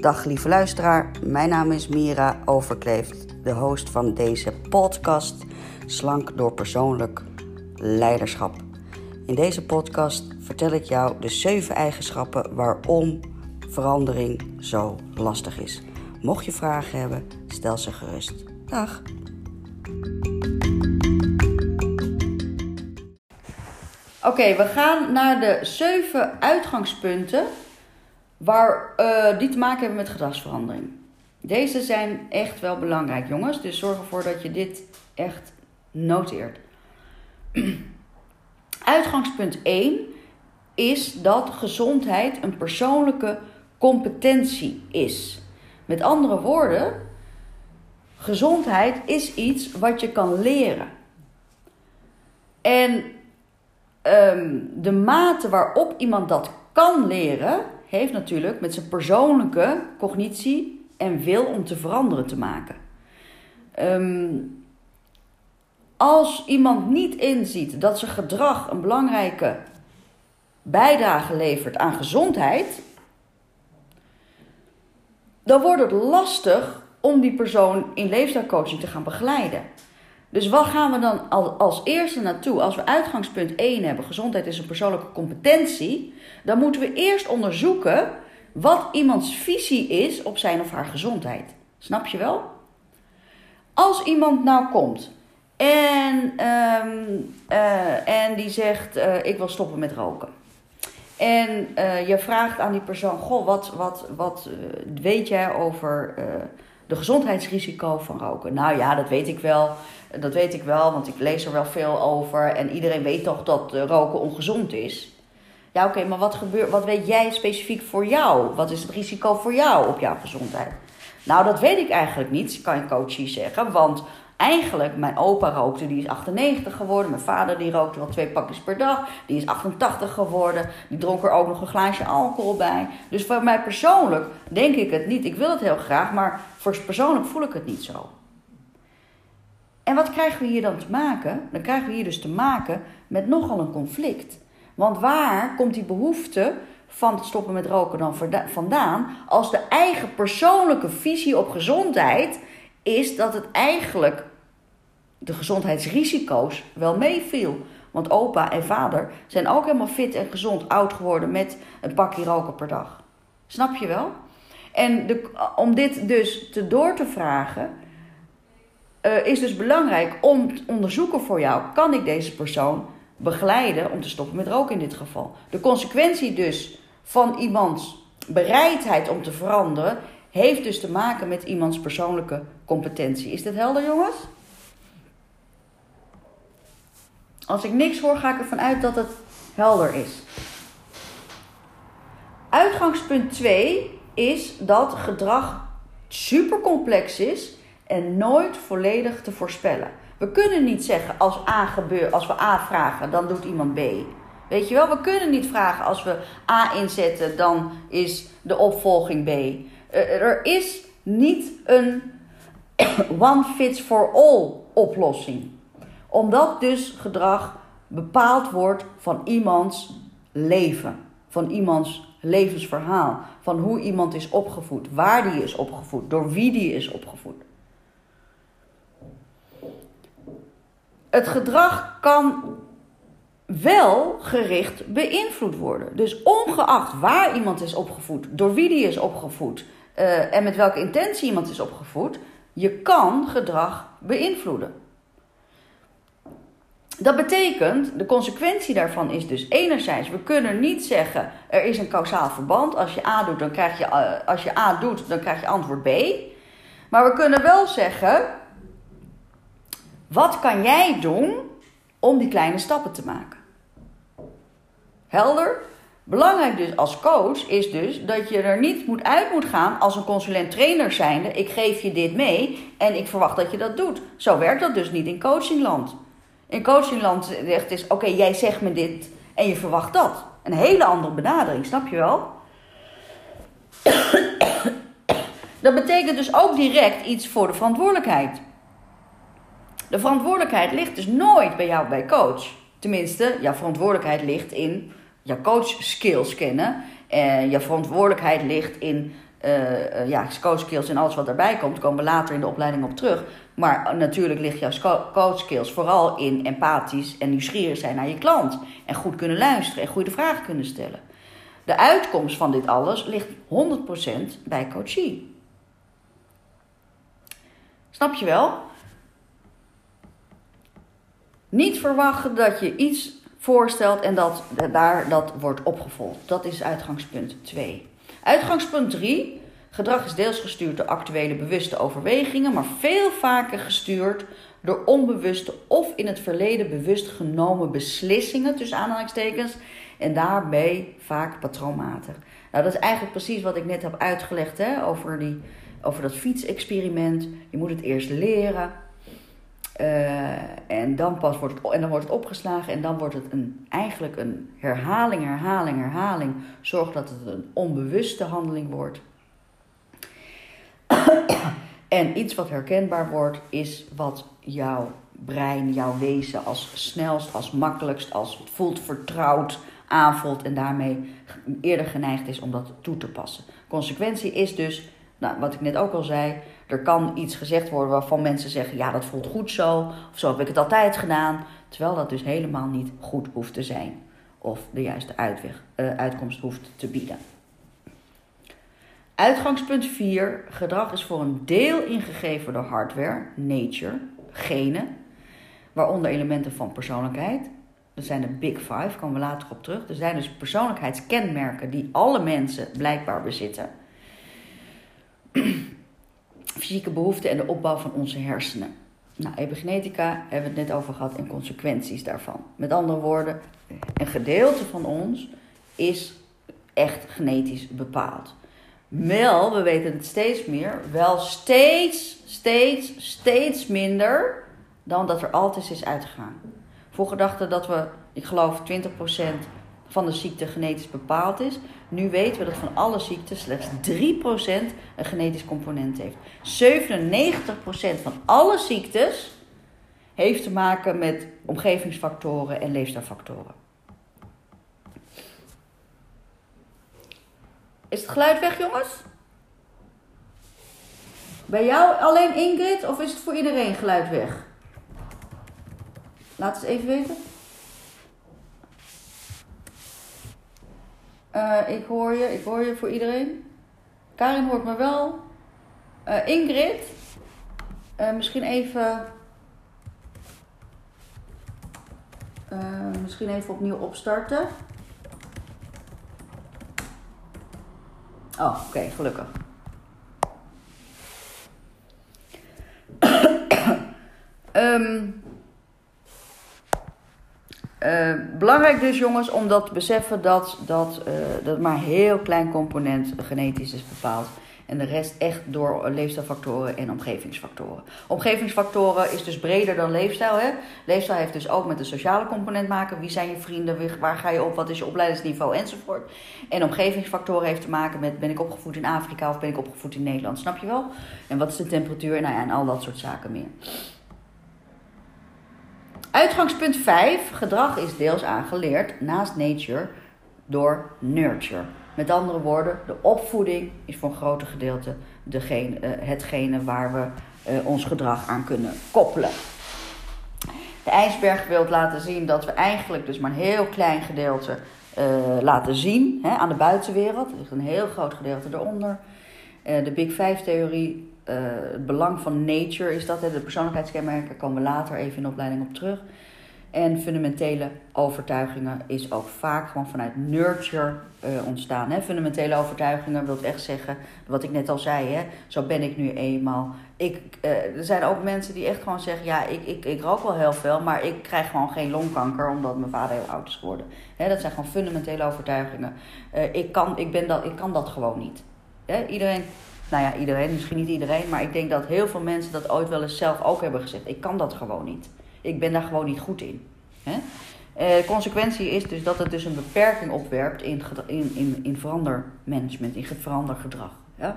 Dag lieve luisteraar, mijn naam is Mira Overkleeft, de host van deze podcast Slank door persoonlijk leiderschap. In deze podcast vertel ik jou de 7 eigenschappen waarom verandering zo lastig is. Mocht je vragen hebben, stel ze gerust. Dag. Oké, we gaan naar de 7 uitgangspunten waar, uh, die te maken hebben met gedragsverandering. Deze zijn echt wel belangrijk, jongens. Dus zorg ervoor dat je dit echt noteert. Uitgangspunt 1 is dat gezondheid een persoonlijke competentie is. Met andere woorden, gezondheid is iets wat je kan leren. En um, de mate waarop iemand dat kan leren, heeft natuurlijk met zijn persoonlijke cognitie en wil om te veranderen te maken. Um, als iemand niet inziet dat zijn gedrag een belangrijke bijdrage levert aan gezondheid, dan wordt het lastig om die persoon in leefstijlcoaching te gaan begeleiden. Dus wat gaan we dan als eerste naartoe? Als we uitgangspunt 1 hebben, gezondheid is een persoonlijke competentie, dan moeten we eerst onderzoeken wat iemands visie is op zijn of haar gezondheid. Snap je wel? Als iemand nou komt en, um, uh, en die zegt: uh, Ik wil stoppen met roken. En uh, je vraagt aan die persoon: Goh, wat, wat, wat weet jij over de gezondheidsrisico van roken? Nou ja, dat weet ik wel. Dat weet ik wel, want ik lees er wel veel over. En iedereen weet toch dat roken ongezond is. Ja, oké, maar wat, gebeurt, wat weet jij specifiek voor jou? Wat is het risico voor jou op jouw gezondheid? Nou, dat weet ik eigenlijk niet, kan je coachie zeggen. Want eigenlijk, mijn opa rookte, die is 98 geworden. Mijn vader die rookte wel twee pakjes per dag. Die is 88 geworden. Die dronk er ook nog een glaasje alcohol bij. Dus voor mij persoonlijk denk ik het niet. Ik wil het heel graag, maar voor persoonlijk voel ik het niet zo. En wat krijgen we hier dan te maken? Dan krijgen we hier dus te maken met nogal een conflict. Want waar komt die behoefte van het stoppen met roken dan vandaan? Als de eigen persoonlijke visie op gezondheid is dat het eigenlijk de gezondheidsrisico's wel meeviel. Want opa en vader zijn ook helemaal fit en gezond oud geworden met een pakje roken per dag. Snap je wel? En de, om dit dus te door te vragen, uh, is dus belangrijk om te onderzoeken voor jou: kan ik deze persoon begeleiden om te stoppen met roken in dit geval? De consequentie dus van iemands bereidheid om te veranderen heeft dus te maken met iemands persoonlijke competentie. Is dit helder, jongens? Als ik niks hoor, ga ik ervan uit dat het helder is. Uitgangspunt 2 is dat gedrag super complex is en nooit volledig te voorspellen. We kunnen niet zeggen als A gebeurt, als we A vragen, dan doet iemand B. Weet je wel, we kunnen niet vragen als we A inzetten, dan is de opvolging B. Er is niet een one fits for all oplossing. Omdat dus gedrag bepaald wordt van iemands leven, van iemands levensverhaal, van hoe iemand is opgevoed, waar die is opgevoed, door wie die is opgevoed. Het gedrag kan wel gericht beïnvloed worden. Dus ongeacht waar iemand is opgevoed, door wie die is opgevoed uh, en met welke intentie iemand is opgevoed, je kan gedrag beïnvloeden. Dat betekent, de consequentie daarvan is dus enerzijds, we kunnen niet zeggen er is een kausaal verband. Als je A doet, dan krijg je, uh, als je A doet, dan krijg je antwoord B. Maar we kunnen wel zeggen, wat kan jij doen om die kleine stappen te maken? Helder? Belangrijk dus als coach is dus dat je er niet moet uit moet gaan als een consulent trainer zijnde. Ik geef je dit mee en ik verwacht dat je dat doet. Zo werkt dat dus niet in coachingland. In coachingland zegt is oké, jij zegt me dit en je verwacht dat. Een hele andere benadering, snap je wel? Dat betekent dus ook direct iets voor de verantwoordelijkheid. De verantwoordelijkheid ligt dus nooit bij jou bij coach. Tenminste, jouw verantwoordelijkheid ligt in je coach skills kennen. En je verantwoordelijkheid ligt in uh, ja, coach skills en alles wat daarbij komt, komen we later in de opleiding op terug. Maar natuurlijk ligt jouw coach skills vooral in empathisch en nieuwsgierig zijn naar je klant. En goed kunnen luisteren en goede vragen kunnen stellen. De uitkomst van dit alles ligt 100% bij coachie. Snap je wel? Niet verwachten dat je iets voorstelt en dat daar dat wordt opgevolgd. Dat is uitgangspunt 2. Uitgangspunt 3. Gedrag is deels gestuurd door actuele bewuste overwegingen, maar veel vaker gestuurd door onbewuste of in het verleden bewust genomen beslissingen, tussen aanhalingstekens, en daarbij vaak patroonmatig. Nou, dat is eigenlijk precies wat ik net heb uitgelegd hè, over, die, over dat fietsexperiment. Je moet het eerst leren. Uh, en, dan pas wordt het, en dan wordt het opgeslagen en dan wordt het een, eigenlijk een herhaling, herhaling, herhaling. Zorg dat het een onbewuste handeling wordt. en iets wat herkenbaar wordt, is wat jouw brein, jouw wezen als snelst, als makkelijkst, als voelt vertrouwd aanvoelt en daarmee eerder geneigd is om dat toe te passen. Consequentie is dus, nou, wat ik net ook al zei, er kan iets gezegd worden waarvan mensen zeggen: ja, dat voelt goed zo, of zo heb ik het altijd gedaan, terwijl dat dus helemaal niet goed hoeft te zijn of de juiste uitweg, uh, uitkomst hoeft te bieden. Uitgangspunt 4. Gedrag is voor een deel ingegeven door hardware, nature, genen, waaronder elementen van persoonlijkheid. Dat zijn de Big Five, komen we later op terug. Er zijn dus persoonlijkheidskenmerken die alle mensen blijkbaar bezitten fysieke behoeften en de opbouw van onze hersenen. Nou, epigenetica hebben we het net over gehad en consequenties daarvan. Met andere woorden, een gedeelte van ons is echt genetisch bepaald. Wel, we weten het steeds meer, wel steeds, steeds, steeds minder dan dat er altijd is uitgegaan. Vroeger dachten dat we, ik geloof, 20% van de ziekte genetisch bepaald is. Nu weten we dat van alle ziektes slechts 3% een genetisch component heeft. 97% van alle ziektes heeft te maken met omgevingsfactoren en leefstijlfactoren. Is het geluid weg, jongens? Bij jou alleen Ingrid of is het voor iedereen geluid weg? Laat het even weten. Uh, ik hoor je, ik hoor je voor iedereen. Karin hoort me wel. Uh, Ingrid, uh, misschien even. misschien even opnieuw opstarten. Oh, oké, gelukkig. um, Uh, belangrijk dus jongens om dat te beseffen dat, dat, uh, dat maar een heel klein component genetisch is bepaald. En de rest echt door leefstijlfactoren en omgevingsfactoren. Omgevingsfactoren is dus breder dan leefstijl. Hè? Leefstijl heeft dus ook met de sociale component maken. Wie zijn je vrienden? Waar ga je op? Wat is je opleidingsniveau? Enzovoort. En omgevingsfactoren heeft te maken met ben ik opgevoed in Afrika of ben ik opgevoed in Nederland? Snap je wel? En wat is de temperatuur? Nou ja, en al dat soort zaken meer. Uitgangspunt 5. Gedrag is deels aangeleerd naast nature door nurture. Met andere woorden, de opvoeding is voor een groot gedeelte uh, hetgene waar we uh, ons gedrag aan kunnen koppelen. De ijsberg wil laten zien dat we eigenlijk dus maar een heel klein gedeelte uh, laten zien hè, aan de buitenwereld. Er ligt een heel groot gedeelte eronder. de Big Five theorie uh, het belang van nature is dat. Hè, de persoonlijkheidskenmerken komen we later even in de opleiding op terug. En fundamentele overtuigingen is ook vaak gewoon vanuit nurture uh, ontstaan. Hè. Fundamentele overtuigingen wil echt zeggen, wat ik net al zei, hè, zo ben ik nu eenmaal. Ik, uh, er zijn ook mensen die echt gewoon zeggen, ja, ik, ik, ik rook wel heel veel, maar ik krijg gewoon geen longkanker omdat mijn vader heel oud is geworden. Hè, dat zijn gewoon fundamentele overtuigingen. Ik, kan, ik, ben dat, ik kan dat gewoon niet. Iedereen nou ja, iedereen, misschien niet iedereen, maar ik denk dat heel veel mensen dat ooit wel eens zelf ook hebben gezegd. Ik kan dat gewoon niet. Ik ben daar gewoon niet goed in. Hè? Eh, consequentie is dus dat het dus een beperking opwerpt in, in, in, in verandermanagement, in verandergedrag. Ja?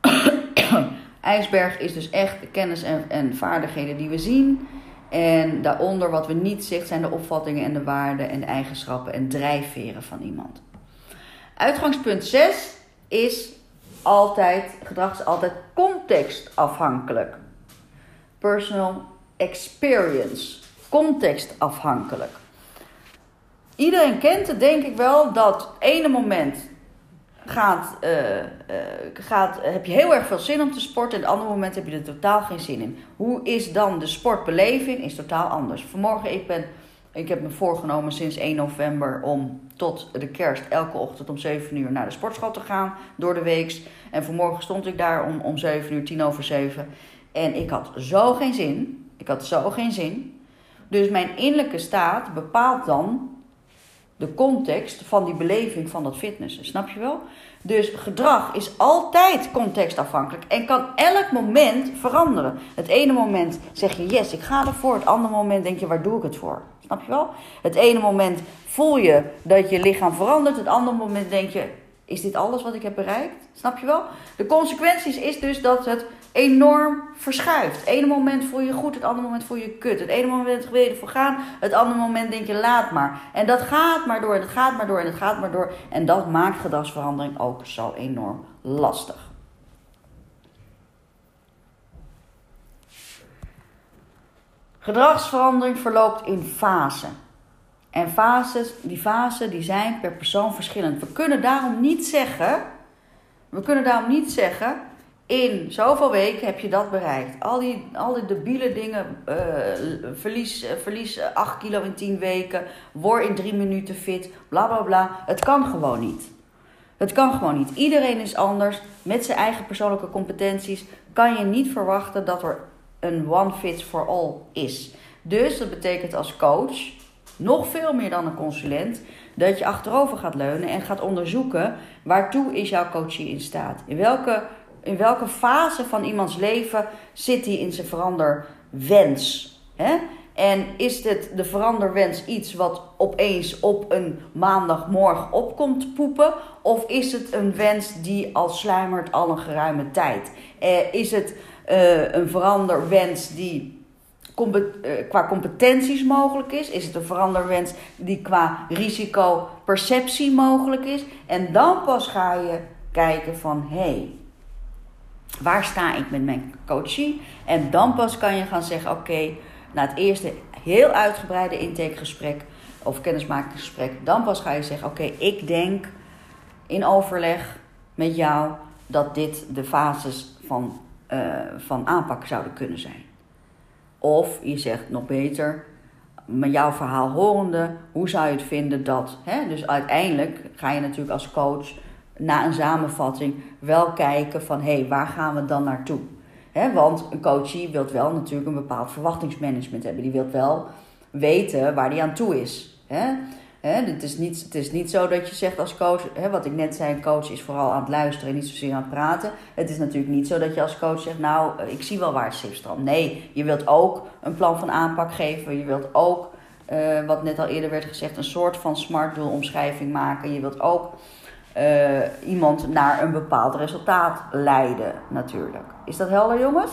IJsberg is dus echt de kennis en, en vaardigheden die we zien. En daaronder wat we niet zien zijn de opvattingen en de waarden en eigenschappen en drijfveren van iemand. Uitgangspunt 6 is altijd, gedrag is altijd contextafhankelijk. Personal experience, contextafhankelijk. Iedereen kent het denk ik wel dat ene moment gaat, uh, uh, gaat, heb je heel erg veel zin om te sporten en het andere moment heb je er totaal geen zin in. Hoe is dan de sportbeleving? Is totaal anders. Vanmorgen, ik, ben, ik heb me voorgenomen sinds 1 november om tot de kerst elke ochtend om 7 uur naar de sportschool te gaan door de week. En vanmorgen stond ik daar om, om 7 uur, 10 over 7. En ik had zo geen zin. Ik had zo geen zin. Dus mijn innerlijke staat bepaalt dan de context van die beleving van dat fitnessen. Snap je wel? Dus gedrag is altijd contextafhankelijk en kan elk moment veranderen. Het ene moment zeg je yes, ik ga ervoor. Het andere moment denk je waar doe ik het voor? Snap je wel? Het ene moment voel je dat je lichaam verandert. Het andere moment denk je is dit alles wat ik heb bereikt? Snap je wel? De consequenties is dus dat het enorm verschuift. Het ene moment voel je goed, het andere moment voel je kut. Het ene moment wil je ervoor gaan, het andere moment denk je laat maar. En dat gaat maar door en het gaat maar door en het gaat maar door. En dat maakt gedragsverandering ook zo enorm lastig. Gedragsverandering verloopt in fasen. En fases, die fasen die zijn per persoon verschillend. We kunnen daarom niet zeggen, we kunnen daarom niet zeggen, in zoveel weken heb je dat bereikt. Al die, al die debiele dingen, uh, verlies, verlies 8 kilo in 10 weken, word in 3 minuten fit, bla bla bla. Het kan gewoon niet. Het kan gewoon niet. Iedereen is anders. Met zijn eigen persoonlijke competenties kan je niet verwachten dat er een one fits for all is. Dus dat betekent als coach nog veel meer dan een consulent, dat je achterover gaat leunen en gaat onderzoeken waartoe is jouw coachie in staat. In welke, in welke fase van iemands leven zit hij in zijn veranderwens? Hè? En is dit de veranderwens iets wat opeens op een maandagmorgen opkomt poepen? Of is het een wens die al sluimert al een geruime tijd? Eh, is het uh, een veranderwens die eh, qua competenties mogelijk is? Is het een veranderwens die qua risicoperceptie mogelijk is? En dan pas ga je kijken van hé, hey, waar sta ik met mijn coachie? En dan pas kan je gaan zeggen: oké, na het eerste heel uitgebreide intakegesprek of kennismakingsgesprek, dan pas ga je zeggen: oké, ik denk in overleg met jou dat dit de fases van, uh, van aanpak zouden kunnen zijn. Of je zegt nog beter, met jouw verhaal horende, hoe zou je het vinden dat? Hè? Dus uiteindelijk ga je natuurlijk als coach na een samenvatting wel kijken van hé, hey, waar gaan we dan naartoe? Hè? Want een coachie wil wel natuurlijk een bepaald verwachtingsmanagement hebben. Die wil wel weten waar die aan toe is. Hè? Het, is niet, het is niet zo dat je zegt als coach, wat ik net zei, een coach is vooral aan het luisteren en niet zozeer aan het praten. Het is natuurlijk niet zo dat je als coach zegt, nou, eh, ik zie wel waar het schip strandt. Nee, je wilt ook een plan van aanpak geven. Je wilt ook, uh, wat net al eerder werd gezegd, een soort van smart omschrijving maken. Je wilt ook uh, iemand naar een bepaald resultaat leiden, natuurlijk. Is dat helder, jongens?